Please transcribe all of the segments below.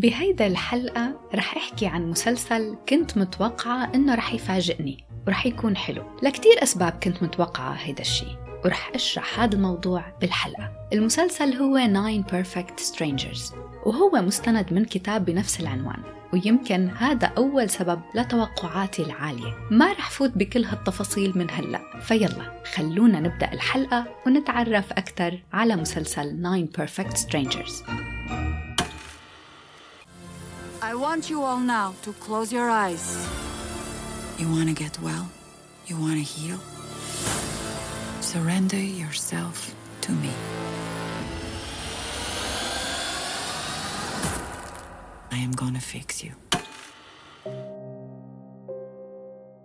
بهيدا الحلقة رح أحكي عن مسلسل كنت متوقعة إنه رح يفاجئني ورح يكون حلو. لكتير أسباب كنت متوقعة هيدا الشي ورح أشرح هذا الموضوع بالحلقة. المسلسل هو Nine Perfect Strangers وهو مستند من كتاب بنفس العنوان ويمكن هذا أول سبب لتوقعاتي العالية. ما رح فوت بكل هالتفاصيل من هلأ فيلا خلونا نبدأ الحلقة ونتعرف أكثر على مسلسل Nine Perfect Strangers. I want you all now to close your eyes. You want to get well? You want to heal? Surrender yourself to me. I am gonna fix you.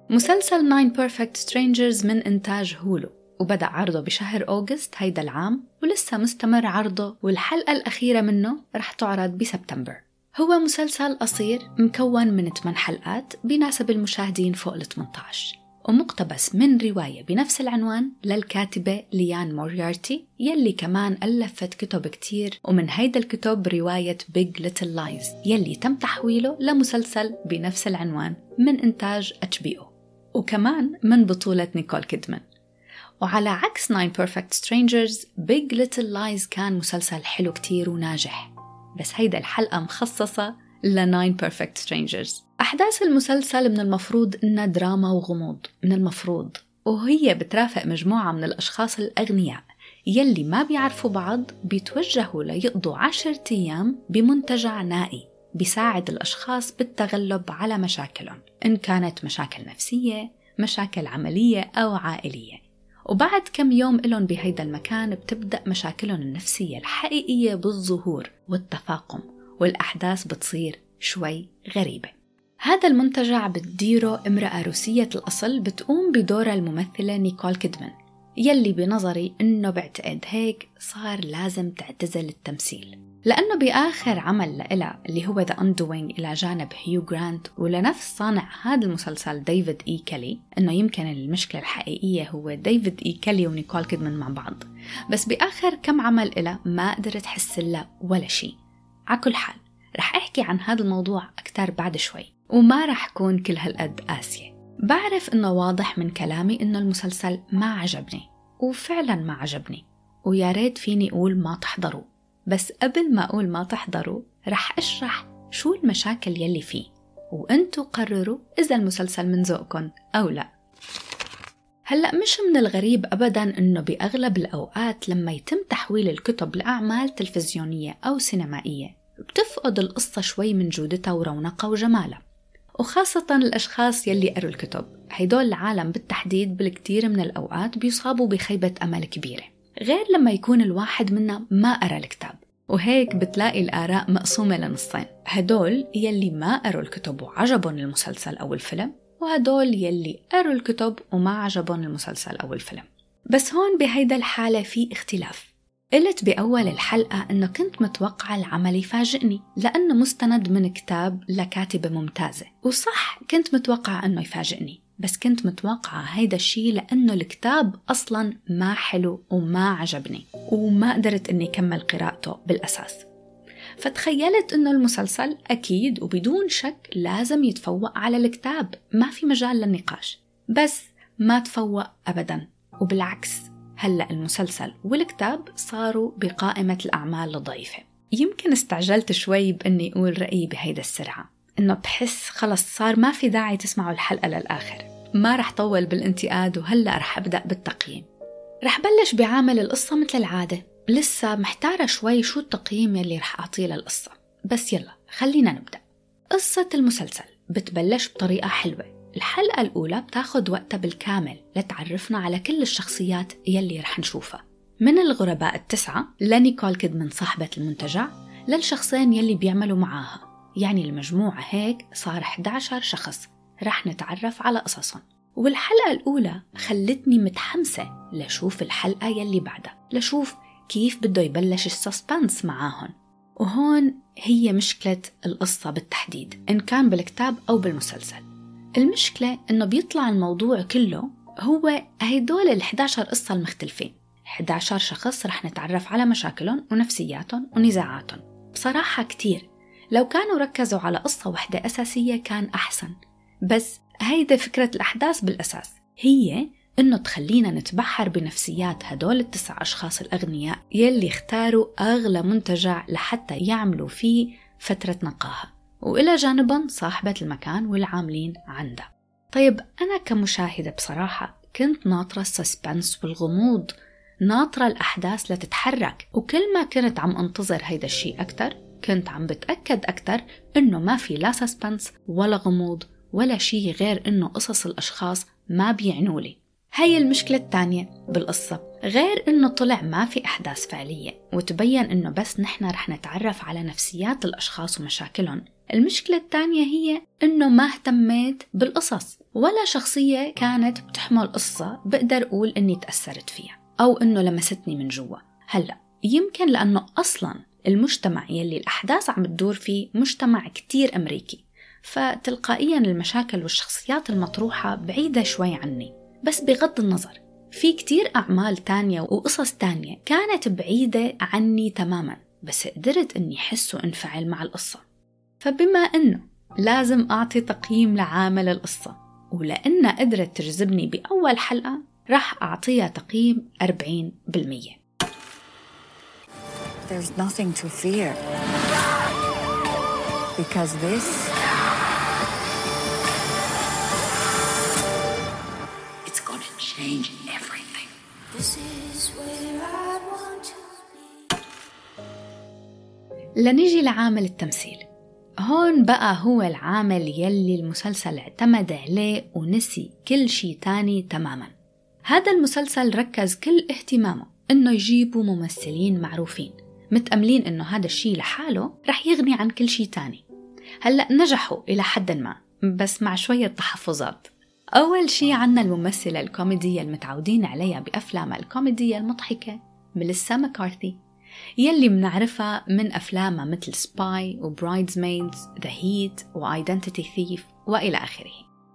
مسلسل Nine Perfect Strangers من إنتاج هولو وبدأ عرضه بشهر أوغست هيدا العام ولسه مستمر عرضه والحلقة الأخيرة منه رح تعرض بسبتمبر هو مسلسل قصير مكون من 8 حلقات بيناسب المشاهدين فوق ال 18 ومقتبس من رواية بنفس العنوان للكاتبة ليان موريارتي يلي كمان ألفت كتب كتير ومن هيدا الكتب رواية Big Little Lies يلي تم تحويله لمسلسل بنفس العنوان من إنتاج HBO وكمان من بطولة نيكول كيدمان. وعلى عكس Nine Perfect Strangers Big Little Lies كان مسلسل حلو كتير وناجح. بس هيدا الحلقة مخصصة ل Nine Perfect Strangers. أحداث المسلسل من المفروض إنها دراما وغموض. من المفروض. وهي بترافق مجموعة من الأشخاص الأغنياء يلي ما بيعرفوا بعض بيتوجهوا ليقضوا عشرة أيام بمنتجع نائي بيساعد الأشخاص بالتغلب على مشاكلهم. إن كانت مشاكل نفسية مشاكل عملية أو عائلية. وبعد كم يوم إلهم بهيدا المكان بتبدأ مشاكلهم النفسية الحقيقية بالظهور والتفاقم والأحداث بتصير شوي غريبة. هذا المنتجع بتديره امرأة روسية الأصل بتقوم بدور الممثلة نيكول كيدمان. يلي بنظري إنه بعتقد هيك صار لازم تعتزل التمثيل. لأنه بآخر عمل لإلها اللي هو The Undoing إلى جانب هيو جرانت ولنفس صانع هذا المسلسل ديفيد إي كيلي إنه يمكن المشكلة الحقيقية هو ديفيد إي كيلي ونيكول كيدمان مع بعض. بس بآخر كم عمل إلها ما قدرت حس لها ولا شيء على كل حال رح أحكي عن هذا الموضوع أكثر بعد شوي وما رح كون كل هالقد قاسية. بعرف إنه واضح من كلامي إنه المسلسل ما عجبني وفعلا ما عجبني ويا ريت فيني أقول ما تحضروا. بس قبل ما أقول ما تحضروا رح أشرح شو المشاكل يلي فيه وأنتوا قرروا إذا المسلسل من ذوقكم أو لا. هلأ مش من الغريب أبدا أنه بأغلب الأوقات لما يتم تحويل الكتب لأعمال تلفزيونية أو سينمائية بتفقد القصة شوي من جودتها ورونقها وجمالها. وخاصة الأشخاص يلي قروا الكتب. هيدول العالم بالتحديد بالكثير من الأوقات بيصابوا بخيبة أمل كبيرة غير لما يكون الواحد منا ما قرأ الكتاب. وهيك بتلاقي الآراء مقسومة لنصين. هدول يلي ما قروا الكتب وعجبهم المسلسل أو الفيلم وهدول يلي قروا الكتب وما عجبهم المسلسل أو الفيلم. بس هون بهيدا الحالة في اختلاف. قلت بأول الحلقة إنه كنت متوقعة العمل يفاجئني لأنه مستند من كتاب لكاتبة ممتازة. وصح كنت متوقعة إنه يفاجئني بس كنت متوقعة هيدا الشي لأنه الكتاب أصلا ما حلو وما عجبني وما قدرت إني كمل قراءته بالأساس. فتخيلت إنه المسلسل أكيد وبدون شك لازم يتفوق على الكتاب ما في مجال للنقاش. بس ما تفوق أبدا وبالعكس. هلأ المسلسل والكتاب صاروا بقائمة الأعمال الضعيفة. يمكن استعجلت شوي بإني أقول رأيي بهيدا السرعة إنه بحس خلص صار ما في داعي تسمعوا الحلقة للآخر. ما رح طول بالانتقاد وهلأ رح أبدأ بالتقييم. رح بلش بعامل القصة مثل العادة لسه محتارة شوي شو التقييم يلي رح أعطيه للقصة. بس يلا خلينا نبدأ. قصة المسلسل بتبلش بطريقة حلوة. الحلقة الأولى بتاخد وقتها بالكامل لتعرفنا على كل الشخصيات يلي رح نشوفها. من الغرباء التسعة لنيكول كيدمان صاحبة المنتجع للشخصين يلي بيعملوا معاها. يعني المجموعة هيك صار 11 شخص. رح نتعرف على قصصهم. والحلقة الأولى خلتني متحمسة لشوف الحلقة يلي بعدها لشوف كيف بده يبلش السسبنس معاهم. وهون هي مشكلة القصة بالتحديد إن كان بالكتاب أو بالمسلسل. المشكلة إنه بيطلع الموضوع كله هو هيدول ال 11 قصة المختلفين 11 شخص رح نتعرف على مشاكلهم ونفسياتهم ونزاعاتهم. بصراحة كتير. لو كانوا ركزوا على قصة واحدة أساسية كان أحسن. بس هيدا فكرة الأحداث بالأساس. هي إنه تخلينا نتبحر بنفسيات هدول التسع أشخاص الأغنياء يلي اختاروا أغلى منتجع لحتى يعملوا فيه فترة نقاهة. وإلى جانبا صاحبة المكان والعاملين عندها. طيب أنا كمشاهدة بصراحة كنت ناطرة ال suspense والغموض ناطرة الأحداث لتتحرك وكل ما كنت عم أنتظر هيدا الشيء أكتر كنت عم بتأكد أكتر إنه ما في لا suspense ولا غموض ولا شيء غير إنه قصص الأشخاص ما بيعنوا لي هاي المشكلة الثانية بالقصة غير إنه طلع ما في أحداث فعلية وتبين إنه بس نحن رح نتعرف على نفسيات الأشخاص ومشاكلهم. المشكلة الثانية هي إنه ما اهتميت بالقصص ولا شخصية كانت بتحمل قصة بقدر أقول إني تأثرت فيها أو إنه لمستني من جوا. هلأ يمكن لأنه أصلا المجتمع يلي الأحداث عم تدور فيه مجتمع كتير أمريكي فتلقائيا المشاكل والشخصيات المطروحة بعيدة شوي عني. بس بغض النظر في كتير أعمال تانية وقصص تانية كانت بعيدة عني تماما بس قدرت أني حس وأنفعل مع القصة فبما أنه لازم أعطي تقييم لعامل القصة ولأنها قدرت تجذبني بأول حلقة راح أعطيها تقييم 40% There's nothing to fear. Because this change everything. This is where I want to be. لنيجي لعامل التمثيل هون بقى هو العامل يلي المسلسل اعتمد عليه ونسي كل شي تاني تماما هذا المسلسل ركز كل اهتمامه إنه يجيبوا ممثلين معروفين متأملين إنه هذا الشي لحاله رح يغني عن كل شي تاني هلأ نجحوا إلى حد ما بس مع شوية تحفظات أول شي عنا الممثلة الكوميدية المتعودين عليها بأفلامها الكوميدية المضحكة ميليسا مكارثي. يلي منعرفها من أفلامها مثل Spy و Bridesmaids The Heat و Identity Thief وإلى آخره.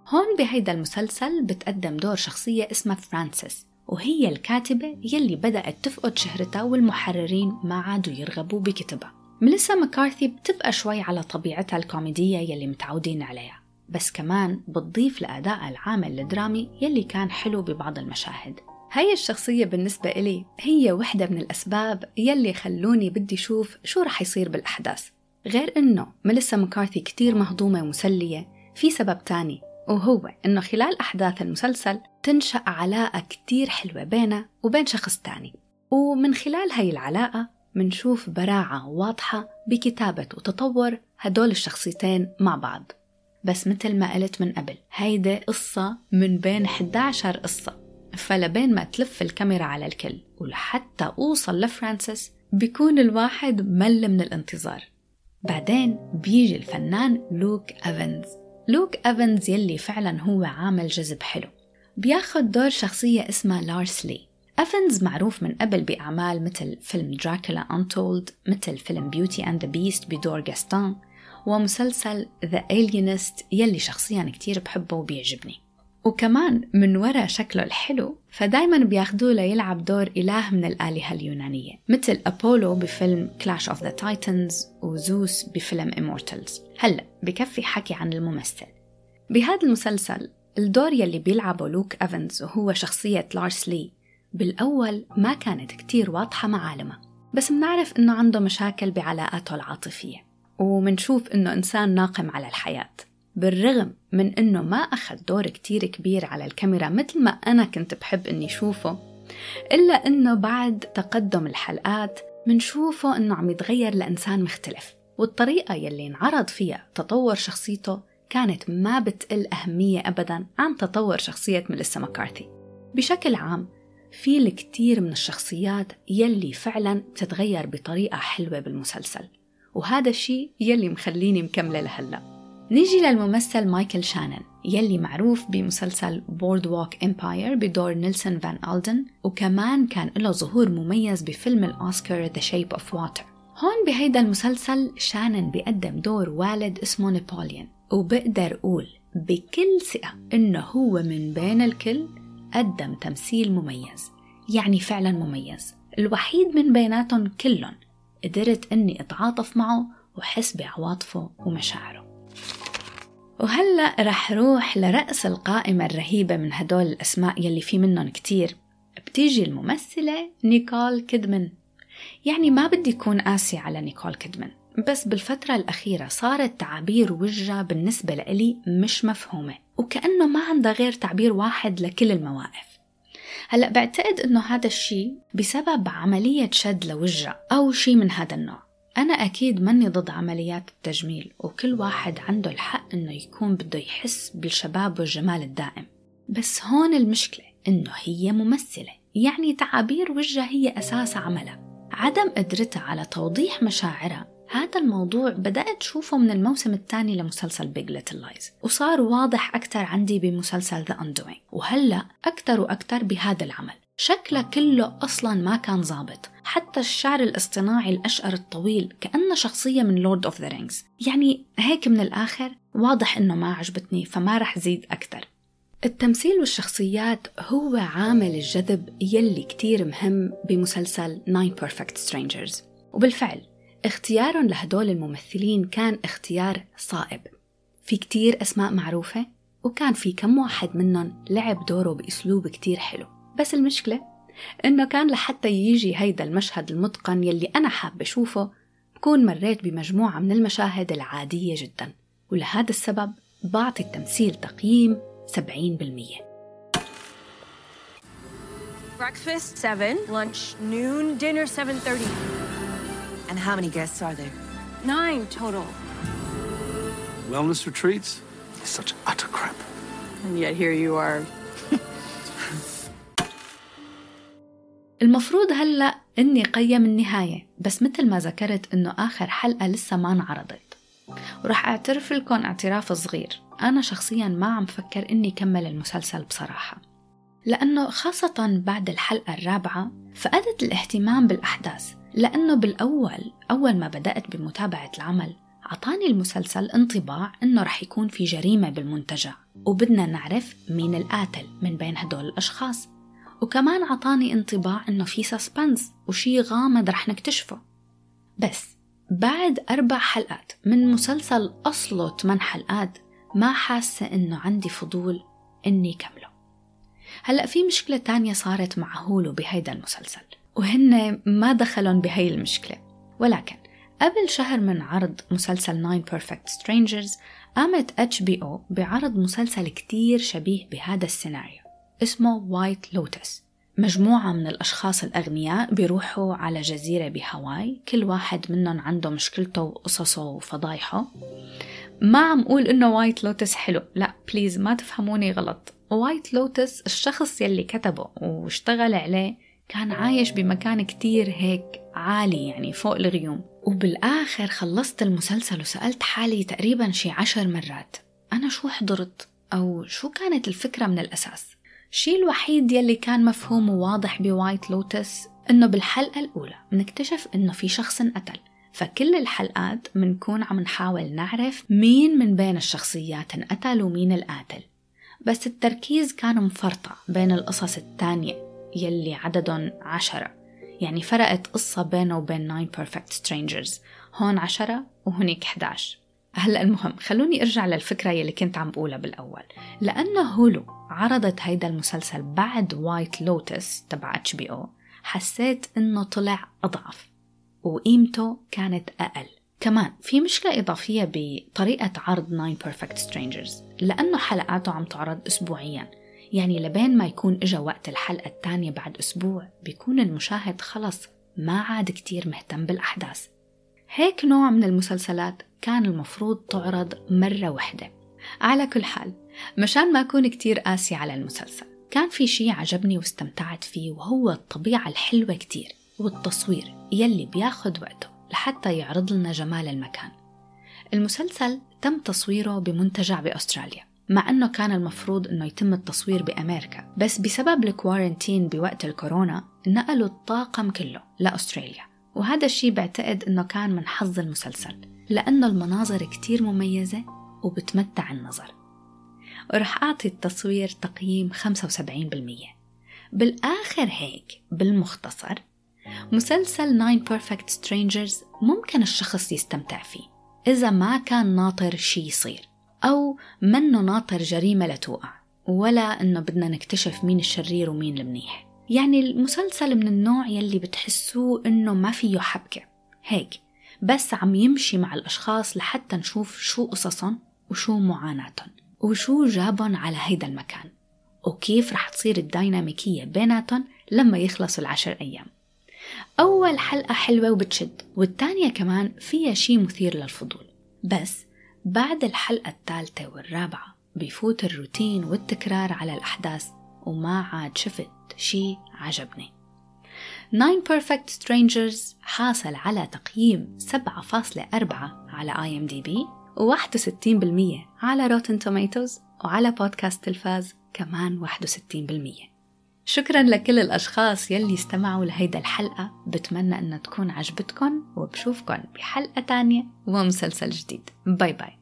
هون بهيدا المسلسل بتقدم دور شخصية اسمها فرانسيس وهي الكاتبة يلي بدأت تفقد شهرتها والمحررين ما عادوا يرغبوا بكتبها. ميليسا مكارثي بتبقى شوي على طبيعتها الكوميدية يلي متعودين عليها. بس كمان بتضيف لأدائها العامل الدرامي يلي كان حلو ببعض المشاهد. هاي الشخصية بالنسبة إلي هي وحدة من الأسباب يلي خلوني بدي شوف شو رح يصير بالأحداث. غير إنه ميليسا مكارثي كتير مهضومة ومسلية في سبب تاني وهو إنه خلال أحداث المسلسل تنشأ علاقة كتير حلوة بينها وبين شخص تاني. ومن خلال هاي العلاقة منشوف براعة واضحة بكتابة وتطور هدول الشخصيتين مع بعض. بس مثل ما قلت من قبل هيدا قصة من بين 11 قصة. فلبين ما تلف الكاميرا على الكل ولحتى أوصل لفرانسيس بيكون الواحد مل من الانتظار. بعدين بيجي الفنان لوك أفنز لوك أفنز يلي فعلا هو عامل جذب حلو. بياخد دور شخصية اسمها لارس لي أفنز معروف من قبل بأعمال مثل فيلم Dracula Untold مثل فيلم Beauty and the Beast بدور جاستون ومسلسل The Alienist يلي شخصيا كتير بحبه وبيعجبني. وكمان من وراء شكله الحلو فدايما بياخدوه ليلعب دور إله من الآلهة اليونانية مثل أبولو بفيلم Clash of the Titans وزوس بفيلم Immortals هلأ بكفي حكي عن الممثل. بهذا المسلسل الدور يلي بيلعبه لوك أفنز وهو شخصية لارس لي بالأول ما كانت كتير واضحة معالمها بس منعرف إنه عنده مشاكل بعلاقاته العاطفية. ومنشوف إنه إنسان ناقم على الحياة بالرغم من إنه ما أخذ دور كتير كبير على الكاميرا مثل ما أنا كنت بحب إني شوفه إلا إنه بعد تقدم الحلقات منشوفه إنه عم يتغير لإنسان مختلف والطريقة يلي انعرض فيها تطور شخصيته كانت ما بتقل أهمية أبدا عن تطور شخصية ميليسا مكارثي بشكل عام في الكثير من الشخصيات يلي فعلا بتتغير بطريقة حلوة بالمسلسل. وهذا الشيء يلي مخليني مكملة لهلأ. نيجي للممثل مايكل شانن يلي معروف بمسلسل Boardwalk Empire بدور نيلسون فان ألدن وكمان كان له ظهور مميز بفيلم الأوسكار The Shape of Water. هون بهيدا المسلسل شانن بيقدم دور والد اسمه نابليون وبقدر أقول بكل ثقة إنه هو من بين الكل قدم تمثيل مميز يعني فعلا مميز الوحيد من بيناتهم كلهم. قدرت إني أتعاطف معه وحس بعواطفه ومشاعره. وهلأ رح روح لرأس القائمة الرهيبة من هدول الأسماء يلي في منهم كتير. بتيجي الممثلة نيكول كيدمن. يعني ما بدي يكون قاسي على نيكول كيدمن بس بالفترة الأخيرة صارت تعابير وجهها بالنسبة لإلي مش مفهومة وكأنه ما عندها غير تعبير واحد لكل المواقف. هلأ بعتقد إنه هذا الشيء بسبب عملية شد لوجهها أو شيء من هذا النوع. أنا أكيد ماني ضد عمليات التجميل وكل واحد عنده الحق إنه يكون بده يحس بالشباب والجمال الدائم. بس هون المشكلة إنه هي ممثلة. يعني تعابير وجهها هي أساس عملها. عدم قدرتها على توضيح مشاعرها هذا الموضوع بدأت شوفه من الموسم الثاني لمسلسل Big Little Lies وصار واضح أكثر عندي بمسلسل The Undoing وهلأ أكثر وأكثر بهذا العمل. شكله كله أصلا ما كان ظابط حتى الشعر الاصطناعي الأشقر الطويل كأنه شخصية من Lord of the Rings يعني هيك من الآخر واضح إنه ما عجبتني فما رح زيد أكثر. التمثيل والشخصيات هو عامل الجذب يلي كتير مهم بمسلسل Nine Perfect Strangers. وبالفعل اختيارهم لهدول الممثلين كان اختيار صائب. في كتير أسماء معروفة وكان في كم واحد منهم لعب دوره بأسلوب كتير حلو. بس المشكلة إنه كان لحتى يجي هيدا المشهد المتقن يلي أنا حابة أشوفه بكون مريت بمجموعة من المشاهد العادية جدا. ولهذا السبب بعطي التمثيل تقييم 70% Breakfast 7, lunch noon, dinner 7:30. And how many guests are there? 9 total. Wellness retreats? Such utter crap. And yet here you are. المفروض هلأ إني قيم النهاية بس مثل ما ذكرت إنه آخر حلقة لسه ما انعرضت ورح أعترف لكم اعتراف صغير أنا شخصيا ما عم فكر إني كمل المسلسل بصراحة لأنه خاصة بعد الحلقة الرابعة فقدت الاهتمام بالأحداث لأنه بالأول أول ما بدأت بمتابعة العمل عطاني المسلسل انطباع إنه رح يكون في جريمة بالمنتجع وبدنا نعرف مين القاتل من بين هدول الأشخاص. وكمان عطاني انطباع إنه في سسبنس وشي غامض رح نكتشفه. بس بعد أربع حلقات من مسلسل أصله 8 حلقات ما حاسة إنه عندي فضول إني كمله. هلأ في مشكلة تانية صارت مع هولو بهيدا المسلسل. وهن ما دخلون بهي المشكلة. ولكن قبل شهر من عرض مسلسل Nine Perfect Strangers قامت HBO بعرض مسلسل كتير شبيه بهذا السيناريو. اسمه White Lotus مجموعة من الأشخاص الأغنياء بيروحوا على جزيرة بهاواي كل واحد منهم عنده مشكلته وقصصه وفضايحه. ما عم أقول إنه White Lotus حلو لا please ما تفهموني غلط. White Lotus الشخص يلي كتبه واشتغل عليه كان عايش بمكان كتير هيك عالي يعني فوق الغيوم. وبالآخر خلصت المسلسل وسألت حالي تقريبا شي عشر مرات أنا شو حضرت؟ أو شو كانت الفكرة من الأساس؟ الشيء الوحيد يلي كان مفهوم وواضح ب White Lotus إنه بالحلقة الأولى بنكتشف إنه في شخص انقتل. فكل الحلقات بنكون عم نحاول نعرف مين من بين الشخصيات انقتل ومين القاتل. بس التركيز كان مفرقع بين القصص الثانية. يلي عددهم عشرة. يعني فرقت قصة بينه وبين Nine Perfect Strangers. هون عشرة وهنيك 11 هلا المهم خلوني أرجع للفكرة يلي كنت عم بقولها بالأول. لأنه Hulu عرضت هيدا المسلسل بعد White Lotus تبع HBO حسيت إنه طلع أضعف وقيمته كانت أقل. كمان في مشكلة إضافية بطريقة عرض Nine Perfect Strangers لأنه حلقاته عم تعرض أسبوعيا. يعني لبين ما يكون إجا وقت الحلقة الثانية بعد أسبوع بيكون المشاهد خلص ما عاد كتير مهتم بالأحداث. هيك نوع من المسلسلات كان المفروض تعرض مرة واحدة. على كل حال مشان ما أكون كتير قاسي على المسلسل كان في شي عجبني واستمتعت فيه وهو الطبيعة الحلوة كتير والتصوير يلي بياخد وقته لحتى يعرض لنا جمال المكان. المسلسل تم تصويره بمنتجع بأستراليا. مع أنه كان المفروض أنه يتم التصوير بأمريكا بس بسبب الكوارنتين بوقت الكورونا نقلوا الطاقم كله لأستراليا. وهذا الشي بعتقد أنه كان من حظ المسلسل لأنه المناظر كتير مميزة وبتمتع النظر. ورح أعطي التصوير تقييم 75% بالآخر هيك بالمختصر مسلسل Nine Perfect Strangers ممكن الشخص يستمتع فيه إذا ما كان ناطر شي يصير. أو منه ناطر جريمة لتوقع ولا إنه بدنا نكتشف مين الشرير ومين المنيح. يعني المسلسل من النوع يلي بتحسوه إنه ما فيه حبكة. هيك بس عم يمشي مع الأشخاص لحتى نشوف شو قصصهم وشو معاناتهم وشو جابهم على هيدا المكان وكيف رح تصير الديناميكية بيناتهم لما يخلصوا العشر أيام. أول حلقة حلوة وبتشد والتانية كمان فيها شي مثير للفضول. بس بعد الحلقة الثالثة والرابعة بيفوت الروتين والتكرار على الأحداث وما عاد شفت شي عجبني. Nine Perfect Strangers حاصل على تقييم 7.4 على IMDb و61% على Rotten Tomatoes وعلى بودكاست تلفاز كمان 61% شكرا لكل الأشخاص يلي استمعوا لهيدا الحلقة. بتمنى أنها تكون عجبتكم وبشوفكن بحلقة تانية ومسلسل جديد. bye bye.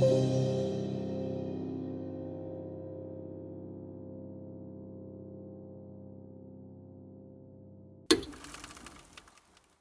Música